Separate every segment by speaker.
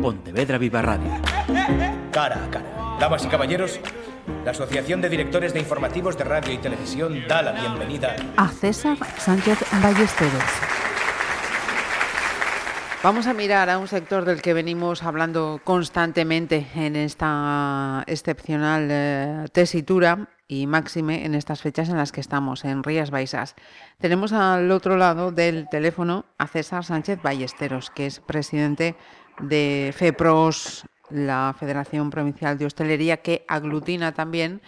Speaker 1: Pontevedra Viva Radio.
Speaker 2: Cara a cara. Damas y caballeros, la Asociación de Directores de Informativos de Radio y Televisión da la bienvenida
Speaker 3: a César Sánchez Ballesteros. Vamos a mirar a un sector del que venimos hablando constantemente en esta excepcional eh, tesitura y máxime en estas fechas en las que estamos, en Rías Baixas. Tenemos al otro lado del teléfono a César Sánchez Ballesteros, que es presidente de FEPROS, la Federación Provincial de Hostelería, que aglutina también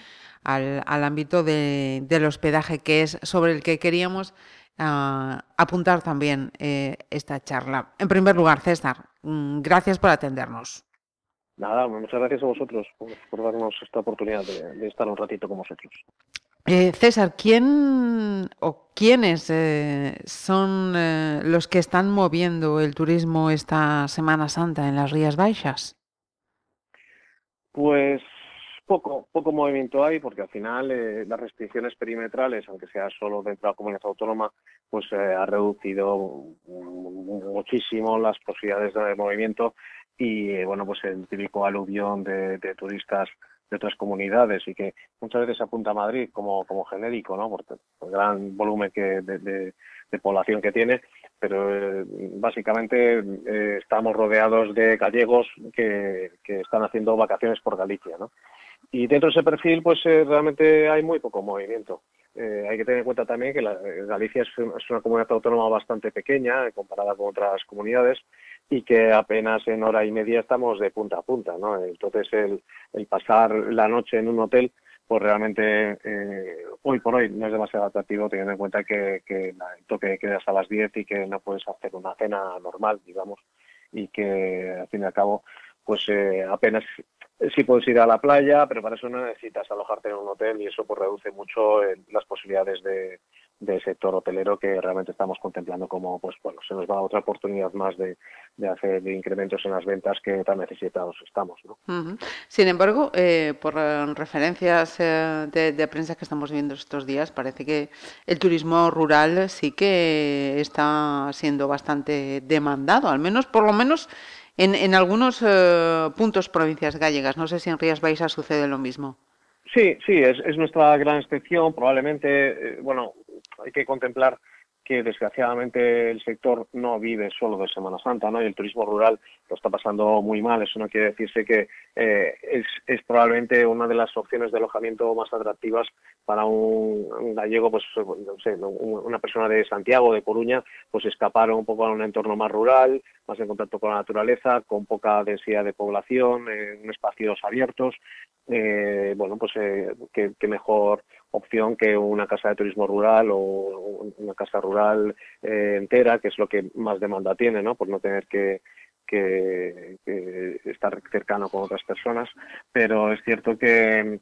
Speaker 3: al, ámbito del hospedaje, que es sobre el que queríamos ah, apuntar también eh, esta charla. En primer lugar, César, mm, gracias por atendernos.
Speaker 4: Nada, muchas gracias a vosotros por, darnos esta oportunidad de, estar un ratito con vosotros.
Speaker 3: Eh, César, ¿quién o quiénes eh, son los que están moviendo el turismo esta Semana Santa en las Rías Baixas?
Speaker 4: Pues poco, poco movimiento hay porque al final eh, las restricciones perimetrales, aunque sea solo dentro de la comunidad autónoma, pues eh, ha reducido muchísimo las posibilidades de movimiento y eh, bueno, pues el típico aluvión de, turistas de otras comunidades y que muchas veces apunta a Madrid como, como genérico, ¿no? Por, el gran volumen que de, población que tiene, pero eh, básicamente eh, estamos rodeados de gallegos que, están haciendo vacaciones por Galicia, ¿no? Y dentro de ese perfil, pues eh, realmente hay muy poco movimiento. hay que tener en cuenta también que Galicia es, una comunidad autónoma bastante pequeña comparada con otras comunidades y que apenas en hora y media estamos de punta a punta, ¿no? Entonces el, el pasar la noche en un hotel pues realmente eh, hoy por hoy no es demasiado atractivo teniendo en cuenta que, el toque queda hasta las 10 y que no puedes hacer una cena normal, digamos, y que al fin y al cabo pues eh, apenas sí puedes ir a la playa, pero para eso no necesitas alojarte en un hotel y eso pues reduce mucho eh, las posibilidades de, del sector hotelero que realmente estamos contemplando como pues bueno se nos va otra oportunidad más de, hacer incrementos en las ventas que tan necesitados estamos ¿no?
Speaker 3: sin embargo eh, por referencias eh, de, prensa que estamos viendo estos días parece que el turismo rural sí que está siendo bastante demandado al menos por lo menos en, en algunos eh, puntos provincias gallegas no sé si en Rías Baixas sucede lo mismo
Speaker 4: Sí, sí, es, es nuestra gran excepción. Probablemente, bueno, hay que contemplar que desgraciadamente el sector no vive solo de Semana Santa, ¿no? Y el turismo rural lo está pasando muy mal. Eso no quiere decirse que eh, es, probablemente una de las opciones de alojamiento más atractivas para un, gallego, pues no una persona de Santiago, de Coruña, pues escapar un poco a un entorno más rural, más en contacto con la naturaleza, con poca densidad de población, en espacios abiertos. Eh, bueno, pues eh, qué mejor opción que una casa de turismo rural o una casa rural eh, entera, que es lo que más demanda tiene, ¿no? Por no tener que, que, estar cercano con otras personas. Pero es cierto que,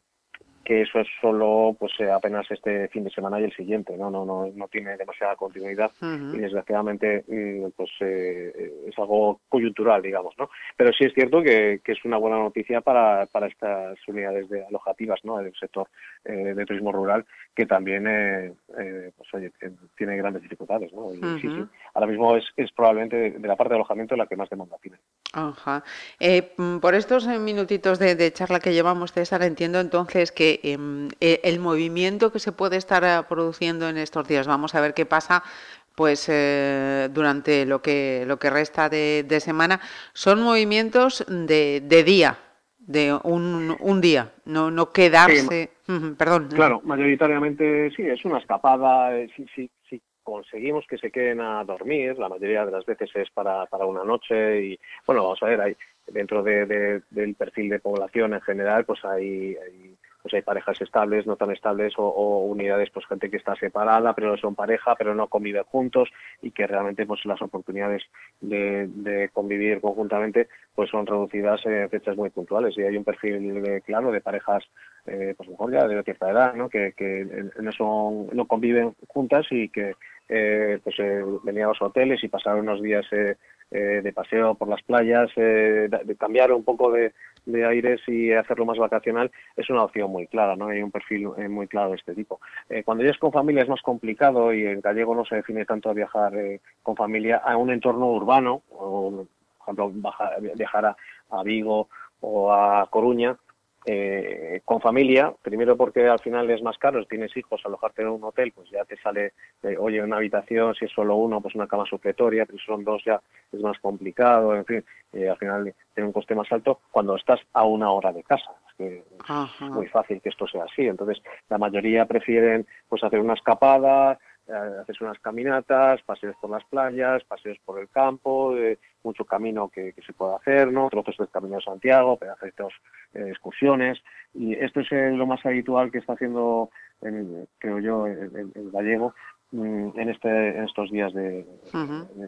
Speaker 4: que eso es solo pues eh, apenas este fin de semana y el siguiente no no no, no tiene demasiada continuidad y desgraciadamente mm, pues eh, es algo coyuntural digamos no pero sí es cierto que, que es una buena noticia para, para estas unidades de alojativas no del sector eh, de turismo rural que también pues oye tiene grandes dificultades no sí, sí. ahora mismo es, es probablemente de, la parte de alojamiento la que más demanda tiene.
Speaker 3: Ajá. Mm, por estos minutitos de, de charla que llevamos César entiendo entonces que Em, e, el movimiento que se puede estar eh, produciendo en estos días. Vamos a ver qué pasa pues eh, durante lo que lo que resta de, semana. Son movimientos de, día de un, un, día no no quedarse. Perdón.
Speaker 4: Claro mayoritariamente sí es una escapada eh, sí, sí, sí conseguimos que se queden a dormir la mayoría de las veces es para, para una noche y bueno vamos a ver hay dentro de, del perfil de población en general pues hay pues hay parejas estables, no tan estables o, unidades, pues gente que está separada, pero no son pareja, pero no conviven juntos y que realmente pues las oportunidades de, convivir conjuntamente pues son reducidas en fechas muy puntuales y hay un perfil claro de parejas eh, pues mejor ya de cierta edad, ¿no? que, no son no conviven juntas y que eh, pues eh, venían a los hoteles y pasaron unos días eh, eh, de paseo por las playas, eh, de cambiar un poco de, aires y hacerlo más vacacional, es una opción muy clara, ¿no? Hay un perfil eh, muy claro de este tipo. cuando ya es con familia es más complicado y en gallego no se define tanto a viajar con familia a un entorno urbano, por ejemplo, viajar a Vigo o a Coruña, eh, con familia, primero porque al final es más caro, si tienes hijos, alojarte en un hotel, pues ya te sale, eh, oye, una habitación, si es solo uno, pues una cama supletoria, si son dos ya es más complicado, en fin, eh, al final tiene un coste más alto cuando estás a una hora de casa. Es que es muy fácil que esto sea así. Entonces, la mayoría prefieren pues hacer una escapada, haces unas caminatas, paseos por las playas, paseos por el campo, eh, mucho camino que, se puede hacer, ¿no? Trozos del Camino de Santiago, pedacitos, eh, excursiones. Y esto es lo más habitual que está haciendo, creo yo, el gallego, en, este, en estos días de,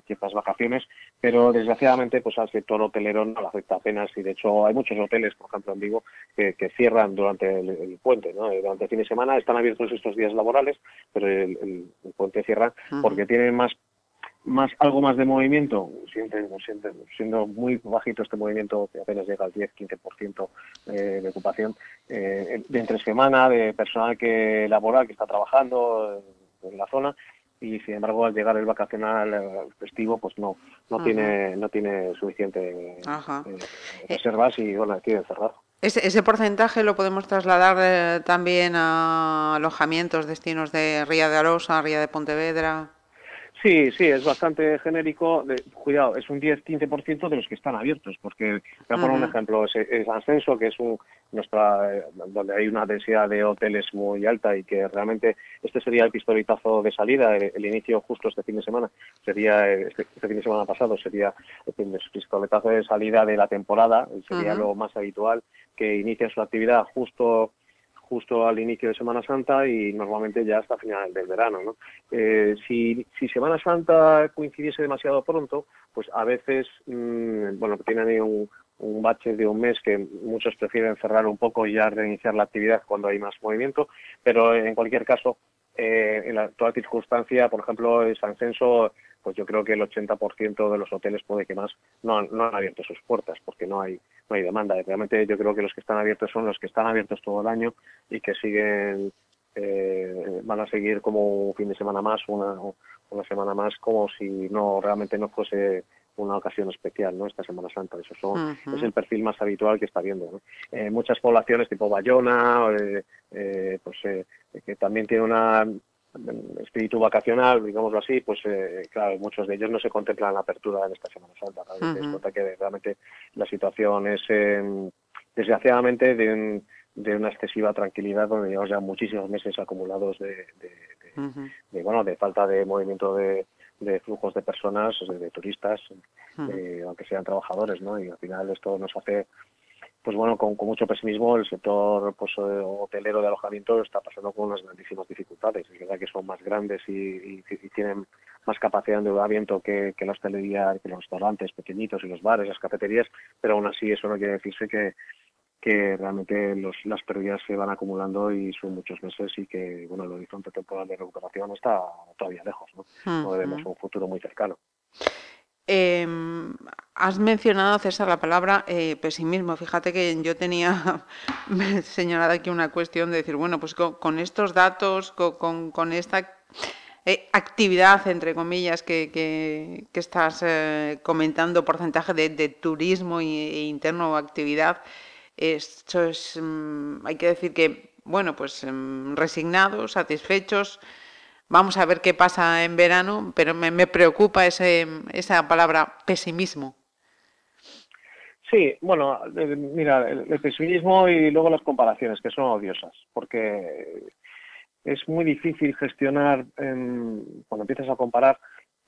Speaker 4: ciertas vacaciones, pero desgraciadamente pues al sector hotelero no le afecta apenas y de hecho hay muchos hoteles, por ejemplo en Vigo, que, cierran durante el, puente, ¿no? durante el fin de semana están abiertos estos días laborales, pero el, puente cierra porque tienen más más algo más de movimiento, siendo muy bajito este movimiento que apenas llega al 10-15% eh, de ocupación, eh, de entre semana, de personal que laboral que está trabajando, en la zona y sin embargo al llegar el vacacional eh, festivo pues no no tiene no tiene suficiente eh, reservas y bueno aquí encerrado
Speaker 3: ese, ese porcentaje lo podemos trasladar eh, también a alojamientos destinos de Ría de Arosa Ría de Pontevedra
Speaker 4: Sí, sí, es bastante genérico. cuidado, es un 10-15% de los que están abiertos, porque voy a poner un ejemplo, es, es Ascenso, que es un, nuestra, eh, donde hay una densidad de hoteles muy alta y que realmente este sería el pistoletazo de salida, el, inicio justo este fin de semana, sería este, este, fin de semana pasado, sería el pistoletazo de salida de la temporada, sería lo más habitual, que inicia su actividad justo justo al inicio de Semana Santa y normalmente ya hasta final del verano. ¿no? Eh, si, si, Semana Santa coincidiese demasiado pronto, pues a veces, mmm, bueno, tienen un, un bache de un mes que muchos prefieren cerrar un poco y ya reiniciar la actividad cuando hay más movimiento, pero en cualquier caso, eh, en la actual circunstancia, por ejemplo, en San Censo, pues yo creo que el 80% de los hoteles puede que más no, no han abierto sus puertas porque no hay no hay demanda. realmente yo creo que los que están abiertos son los que están abiertos todo el año y que siguen eh, van a seguir como un fin de semana más, una, una semana más, como si no realmente no fuese una ocasión especial, ¿no? Esta Semana Santa. Eso son, es el perfil más habitual que está viendo. ¿no? Eh, muchas poblaciones tipo Bayona, eh, eh, pues que también tiene una espíritu vacacional, digámoslo así, pues claro, muchos de ellos no se contemplan la apertura en esta Semana Santa. Que realmente la situación es, desgraciadamente, de, de una excesiva tranquilidad donde llevamos ya muchísimos meses acumulados de, de, bueno, de falta de movimiento de, de flujos de personas, de, turistas, eh, aunque sean trabajadores, ¿no? Y al final esto nos hace, pues bueno, con, mucho pesimismo el sector pues, eh, hotelero de alojamiento está pasando con unas grandísimas dificultades. Es verdad que son más grandes y, tienen más capacidad de endeudamiento que, que la hostelería, que los restaurantes pequeñitos y los bares, las cafeterías, pero aún así eso no quiere decirse que, que realmente los, las pérdidas se van acumulando y son muchos meses y que bueno el horizonte temporal de recuperación está todavía lejos, ¿no? No vemos un futuro muy cercano.
Speaker 3: Em, has mencionado, César, la palabra eh, pesimismo. Fíjate que yo tenía señalado aquí una cuestión de decir, bueno, pues con, estos datos, con, con, esta eh, actividad, entre comillas, que, que, estás eh, comentando, porcentaje de, de turismo e interno actividad, esto es, mm, hay que decir que, bueno, pues mm, resignados, satisfechos. Vamos a ver qué pasa en verano, pero me, preocupa ese, esa palabra pesimismo.
Speaker 4: Sí, bueno, eh, mira, el, pesimismo y luego las comparaciones, que son odiosas, porque es muy difícil gestionar, cuando empiezas a comparar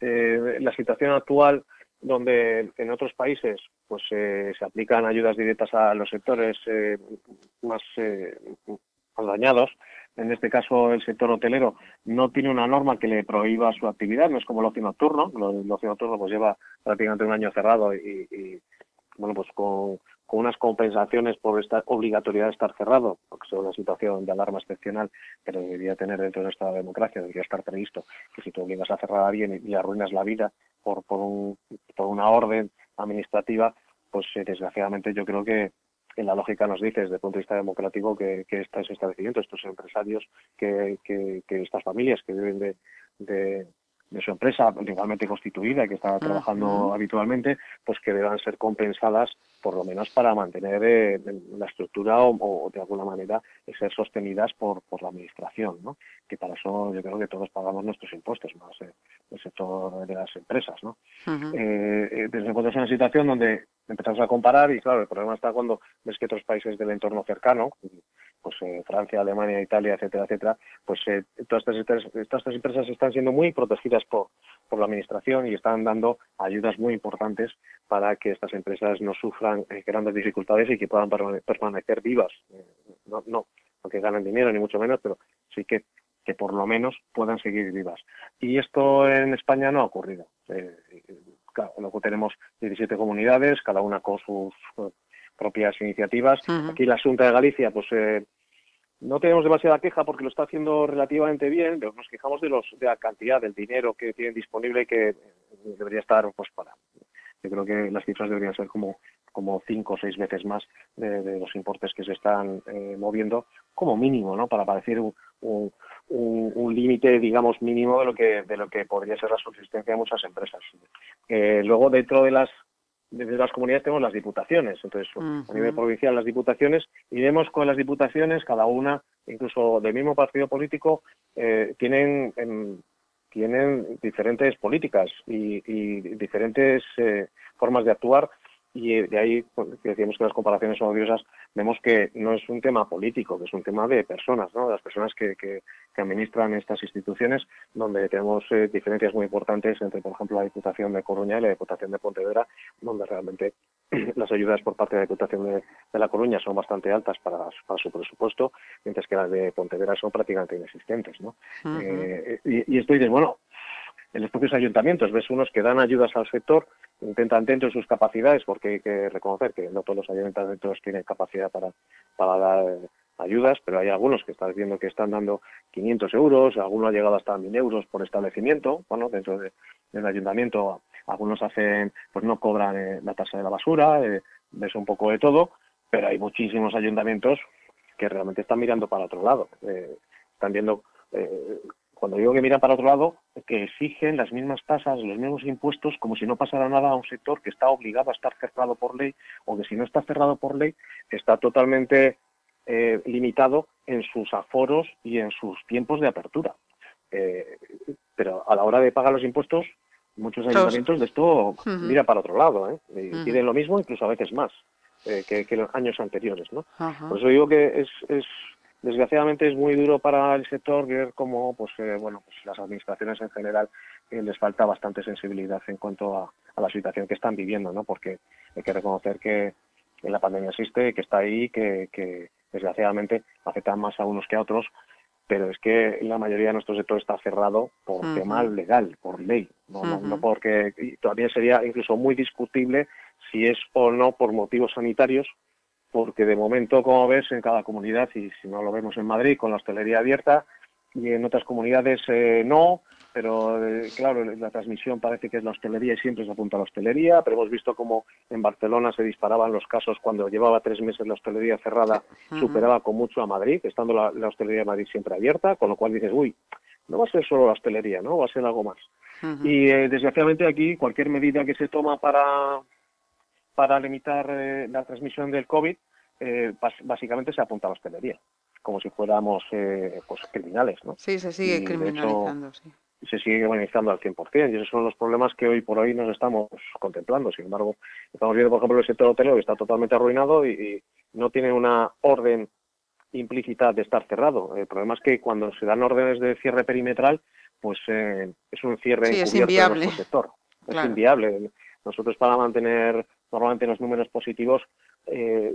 Speaker 4: eh, la situación actual donde en otros países pues eh, se aplican ayudas directas a los sectores eh, más, eh, más dañados. En este caso, el sector hotelero no tiene una norma que le prohíba su actividad, no es como el ocio nocturno. El ocio nocturno pues lleva prácticamente un año cerrado y, y bueno, pues con, unas compensaciones por esta obligatoriedad de estar cerrado, porque es una situación de alarma excepcional, pero debería tener dentro de nuestra democracia, debería estar previsto que si tú obligas a cerrar a alguien y, arruinas la vida por, por, un, por una orden administrativa, pues eh, desgraciadamente yo creo que en la lógica nos dice desde el punto de vista democrático que, que estos establecimientos, estos empresarios, que, que, que, estas familias que viven de su empresa legalmente constituida que está trabajando habitualmente, pues que deban ser compensadas por lo menos para mantener eh, la estructura o, de alguna manera ser sostenidas por, por la administración, ¿no? Que para eso yo creo que todos pagamos nuestros impuestos, más eh, el sector de las empresas, ¿no? Eh, desde en una situación donde empezamos a comparar y claro, el problema está cuando ves que otros países del entorno cercano, pues eh, Francia, Alemania, Italia, etcétera, etcétera, pues eh, todas, estas, estas empresas están siendo muy protegidas por, por la administración y están dando ayudas muy importantes para que estas empresas no sufran eh, grandes dificultades y que puedan permanecer vivas. no, no, que ganen dinero ni mucho menos, pero sí que que por lo menos puedan seguir vivas. Y esto en España no ha ocurrido. claro, luego tenemos 17 comunidades, cada una con sus propias iniciativas. Aquí la Junta de Galicia, pues eh, no tenemos demasiada queja porque lo está haciendo relativamente bien, pero nos quejamos de, los, de la cantidad del dinero que tienen disponible y que debería estar pues para. Yo creo que las cifras deberían ser como como cinco o seis veces más de, los importes que se están eh, moviendo como mínimo, ¿no? Para parecer un, un, límite, digamos, mínimo de lo que de lo que podría ser la subsistencia de muchas empresas. Eh, luego dentro de las desde las comunidades tenemos las diputaciones, entonces a nivel provincial las diputaciones y vemos con las diputaciones cada una, incluso del mismo partido político, eh, tienen em, tienen diferentes políticas y, diferentes eh, formas de actuar y de ahí pues, decíamos que las comparaciones son odiosas, vemos que no es un tema político, que es un tema de personas, ¿no? de las personas que, que, administran estas instituciones, donde tenemos eh, diferencias muy importantes entre, por ejemplo, la Diputación de Coruña y la Diputación de Pontevedra, donde realmente las ayudas por parte de la Diputación de, La Coruña son bastante altas para, su presupuesto, mientras que las de Pontevedra son prácticamente inexistentes. ¿no? Eh, y, y esto dices, bueno, en los propios ayuntamientos. Ves unos que dan ayudas al sector, intentan dentro de sus capacidades, porque hay que reconocer que no todos los ayuntamientos tienen capacidad para, para dar eh, ayudas, pero hay algunos que estás viendo que están dando 500 euros, algunos ha llegado hasta 1.000 euros por establecimiento, bueno, dentro del ayuntamiento algunos hacen, pues no cobran eh, la tasa de la basura, eh, ves un poco de todo, pero hay muchísimos ayuntamientos que realmente están mirando para otro lado, están viendo cuando digo que miran para otro lado, que exigen las mismas tasas, los mismos impuestos, como si no pasara nada a un sector que está obligado a estar cerrado por ley, o que si no está cerrado por ley, está totalmente eh, limitado en sus aforos y en sus tiempos de apertura. Eh, pero a la hora de pagar los impuestos, muchos ayuntamientos de esto miran para otro lado, ¿eh? y piden lo mismo, incluso a veces más. que, que, los años anteriores, ¿no? Por eso digo que es, es desgraciadamente es muy duro para el sector ver cómo pues eh, bueno pues las administraciones en general eh, les falta bastante sensibilidad en cuanto a, la situación que están viviendo no porque hay que reconocer que la pandemia existe que está ahí que, que desgraciadamente afecta más a unos que a otros pero es que la mayoría de nuestro sector está cerrado por tema legal, por ley, no, no, porque todavía sería incluso muy discutible si es o no por motivos sanitarios porque de momento, como ves, en cada comunidad, y si no lo vemos en Madrid, con la hostelería abierta, y en otras comunidades eh, no, pero eh, claro, la transmisión parece que es la hostelería y siempre se apunta a la hostelería, pero hemos visto como en Barcelona se disparaban los casos cuando llevaba tres meses la hostelería cerrada, superaba con mucho a Madrid, estando la, hostelería de Madrid siempre abierta, con lo cual dices, uy, no va a ser solo la hostelería, ¿no? Va a ser algo más. Y eh, desgraciadamente aquí cualquier medida que se toma para, para limitar eh, la transmisión del COVID, eh, básicamente se apunta a la hostelería, como si fuéramos eh, pues, criminales. ¿no?
Speaker 3: Sí, se sigue criminalizando, sí.
Speaker 4: Se sigue criminalizando al 100%, y esos son los problemas que hoy por hoy nos estamos contemplando. Sin embargo, estamos viendo, por ejemplo, el sector hotelero que está totalmente arruinado y, no tiene una orden implícita de estar cerrado. El problema es que cuando se dan órdenes de cierre perimetral, pues es un cierre
Speaker 3: sí, es inviable.
Speaker 4: sector. Es inviable. Nosotros para mantener normalmente los números positivos, eh,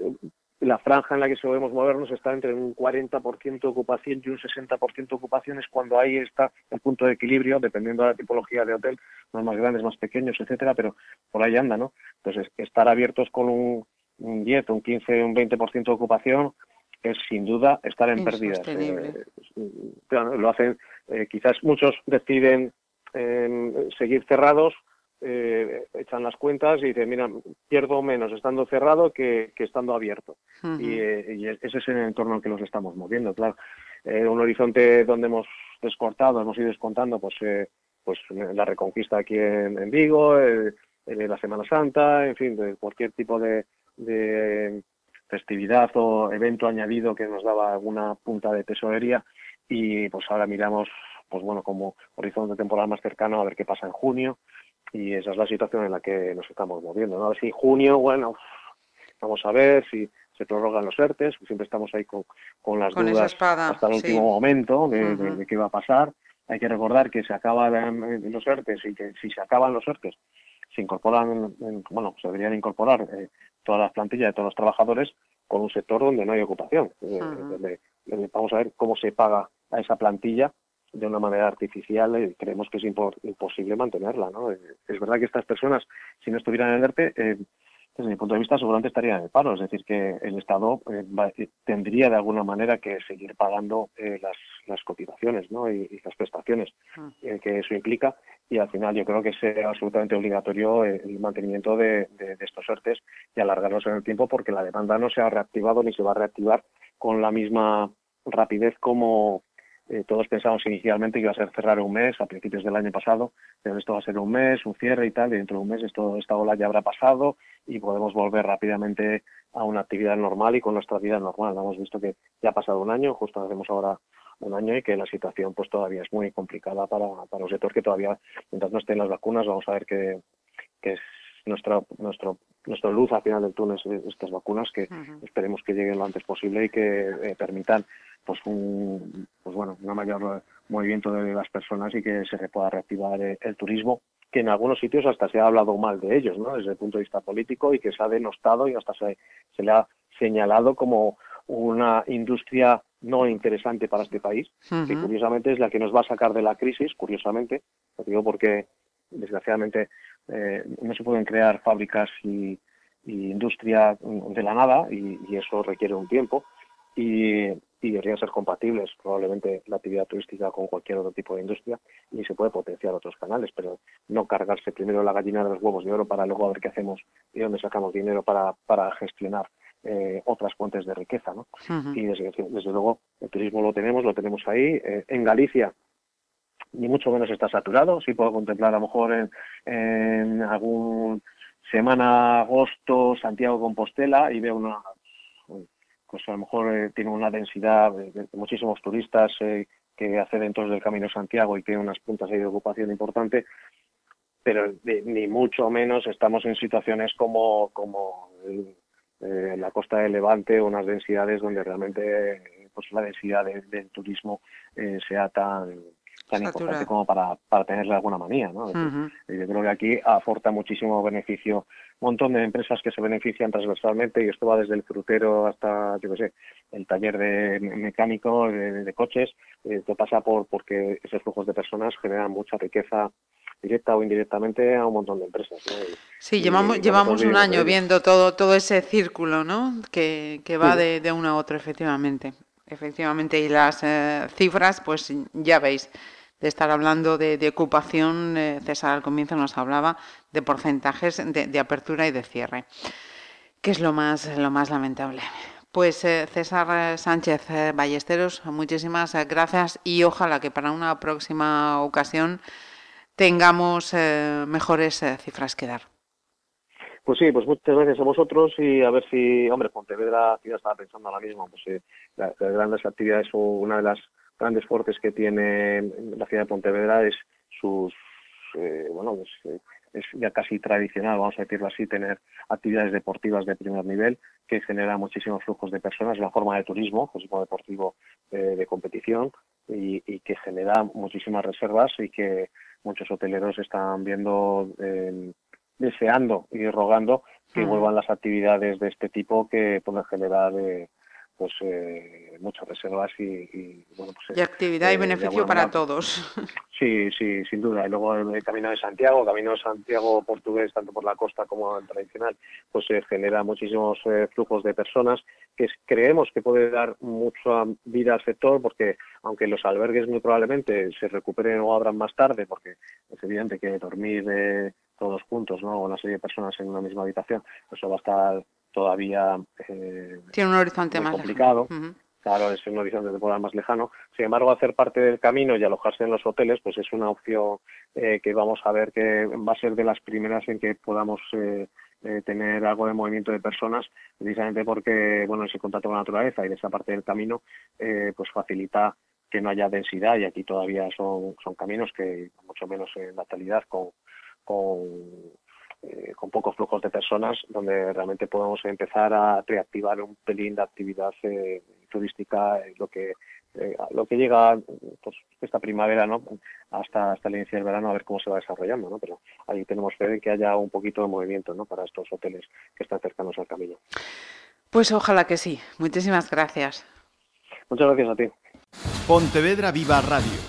Speaker 4: la franja en la que solemos movernos está entre un 40% ocupación y un 60% ocupaciones cuando ahí está el punto de equilibrio, dependiendo de la tipología de hotel, los más grandes, más pequeños, etcétera, pero por ahí anda, ¿no? Entonces, estar abiertos con un, 10, un 15, un 20% de ocupación es sin duda estar en pérdidas. Eh, lo hacen, eh, quizás muchos deciden seguir cerrados eh, echan las cuentas y dicen, mira, pierdo menos estando cerrado que, estando abierto. Eh, y, ese es el entorno en que nos estamos moviendo, claro. Eh, un horizonte donde hemos descortado, hemos ido descontando, pues, pues la Reconquista aquí en, Vigo, la Semana Santa, en fin, de cualquier tipo de, de festividad o evento añadido que nos daba alguna punta de tesorería y pues ahora miramos pues bueno como horizonte temporal más cercano a ver qué pasa en junio y esa es la situación en la que nos estamos moviendo ¿no? a ver si junio bueno vamos a ver si se prorrogan los ERTES siempre estamos ahí con, con las dudas hasta el último momento de, qué va a pasar hay que recordar que se acaban los ERTES y que si se acaban los ERTES se incorporan, bueno, se deberían incorporar eh, todas las plantillas de todos los trabajadores con un sector donde no hay ocupación. Eh, vamos a ver cómo se paga a esa plantilla de una manera artificial y creemos que es imposible mantenerla. ¿no? Eh, es verdad que estas personas, si no estuvieran en el ERTE, eh, desde mi punto de vista, seguramente estaría en el paro. Es decir, que el Estado eh, eh, tendría de alguna manera que seguir pagando eh, las, las, cotizaciones ¿no? y, las prestaciones ah. que eso implica. Y al final yo creo que es absolutamente obligatorio el mantenimiento de, de, estos ERTES y alargarlos en el tiempo porque la demanda no se ha reactivado ni se va a reactivar con la misma rapidez como, eh, todos pensamos inicialmente que iba a ser cerrar un mes a principios del año pasado, pero esto va a ser un mes, un cierre y tal, y dentro de un mes esto, esta ola ya habrá pasado y podemos volver rápidamente a una actividad normal y con nuestra vida normal. Hemos visto que ya ha pasado un año, justo hacemos ahora un año y que la situación pues todavía es muy complicada para, para un sector que todavía, mientras no estén las vacunas, vamos a ver que es nuestra, nuestro, nuestra luz al final del túnel estas vacunas que esperemos que lleguen lo antes posible y que eh, permitan pues un pues bueno un mayor movimiento de las personas y que se pueda reactivar eh, el, turismo que en algunos sitios hasta se ha hablado mal de ellos ¿no? desde el punto de vista político y que se ha denostado y hasta se, se le ha señalado como una industria no interesante para este país, que curiosamente es la que nos va a sacar de la crisis, curiosamente, lo digo porque desgraciadamente eh, no se pueden crear fábricas y, industria de la nada y, eso requiere un tiempo y, deberían ser compatibles probablemente la actividad turística con cualquier otro tipo de industria y se puede potenciar otros canales, pero no cargarse primero la gallina de los huevos de oro para luego ver qué hacemos y dónde sacamos dinero para, para gestionar eh, otras fuentes de riqueza. ¿no? Y desde, desde, luego el turismo lo tenemos, lo tenemos ahí. Eh, en Galicia ni mucho menos está saturado. Sí puedo contemplar a lo mejor en, algún semana, agosto, Santiago Compostela y veo una, pues a lo mejor eh, tiene una densidad de, muchísimos turistas eh, que acceden todos del Camino Santiago y tiene unas puntas de ocupación importante, pero ni mucho menos estamos en situaciones como, como eh, la costa de Levante, unas densidades donde realmente pues la densidad del turismo sea tan tan importante como para, para tenerle alguna manía. ¿no? Yo creo que aquí aporta muchísimo beneficio un montón de empresas que se benefician transversalmente y esto va desde el frutero hasta, yo qué sé, el taller de mecánico de, coches, esto pasa por porque esos flujos de personas generan mucha riqueza directa o indirectamente a un montón de empresas.
Speaker 3: Sí, llevamos, llevamos un año viendo todo, todo ese círculo ¿no? que, que va de, de uno a otro, efectivamente. Efectivamente, y las eh, cifras, pues ya veis, de estar hablando de, ocupación, eh, César al comienzo nos hablaba de porcentajes de, apertura y de cierre, que es lo más, lo más lamentable. Pues eh, César Sánchez Ballesteros, muchísimas gracias y ojalá que para una próxima ocasión tengamos mejores cifras que dar.
Speaker 4: Pues sí, pues muchas gracias a vosotros y a ver si, hombre, Pontevedra, ya estaba pensando ahora mismo, pues eh, las, grandes actividades o una de las grandes fuertes que tiene la ciudad de Pontevedra es sus, eh, bueno, pues, eh, es ya casi tradicional, vamos a decirlo así, tener actividades deportivas de primer nivel que generan muchísimos flujos de personas, una forma de turismo, turismo deportivo de competición y, y, que genera muchísimas reservas y que muchos hoteleros están viendo deseando y rogando que mm. vuelvan las actividades de este tipo que pueden generar eh, pues eh, muchas reservas y, bueno pues
Speaker 3: y actividad y eh, beneficio para todos.
Speaker 4: Sí sí sin duda. Y luego el camino de Santiago camino de Santiago portugués tanto por la costa como el tradicional pues se genera muchísimos flujos de personas que creemos que puede dar mucha vida al sector porque aunque los albergues muy probablemente se recuperen o abran más tarde porque es evidente que dormir todos juntos, ¿no? Una serie de personas en una misma habitación, eso va a estar todavía
Speaker 3: eh, tiene un horizonte más
Speaker 4: complicado. Claro, es un horizonte temporal más lejano. Sin embargo, hacer parte del camino y alojarse en los hoteles, pues es una opción eh, que vamos a ver que va a ser de las primeras en que podamos eh, eh, tener algo de movimiento de personas, precisamente porque, bueno, ese contacto con la naturaleza y de esa parte del camino, pues facilita que no haya densidad y aquí todavía son, son caminos que mucho menos en natalidad con, con eh, con pocos flujos de personas, donde realmente podemos empezar a reactivar un pelín de actividad eh, turística, lo que eh, lo que llega pues, esta primavera no hasta hasta el inicio del verano a ver cómo se va desarrollando no pero ahí tenemos fe de que haya un poquito de movimiento no para estos hoteles que están cercanos al camino.
Speaker 3: Pues ojalá que sí. Muchísimas gracias.
Speaker 4: Muchas gracias a ti.
Speaker 1: Pontevedra Viva Radio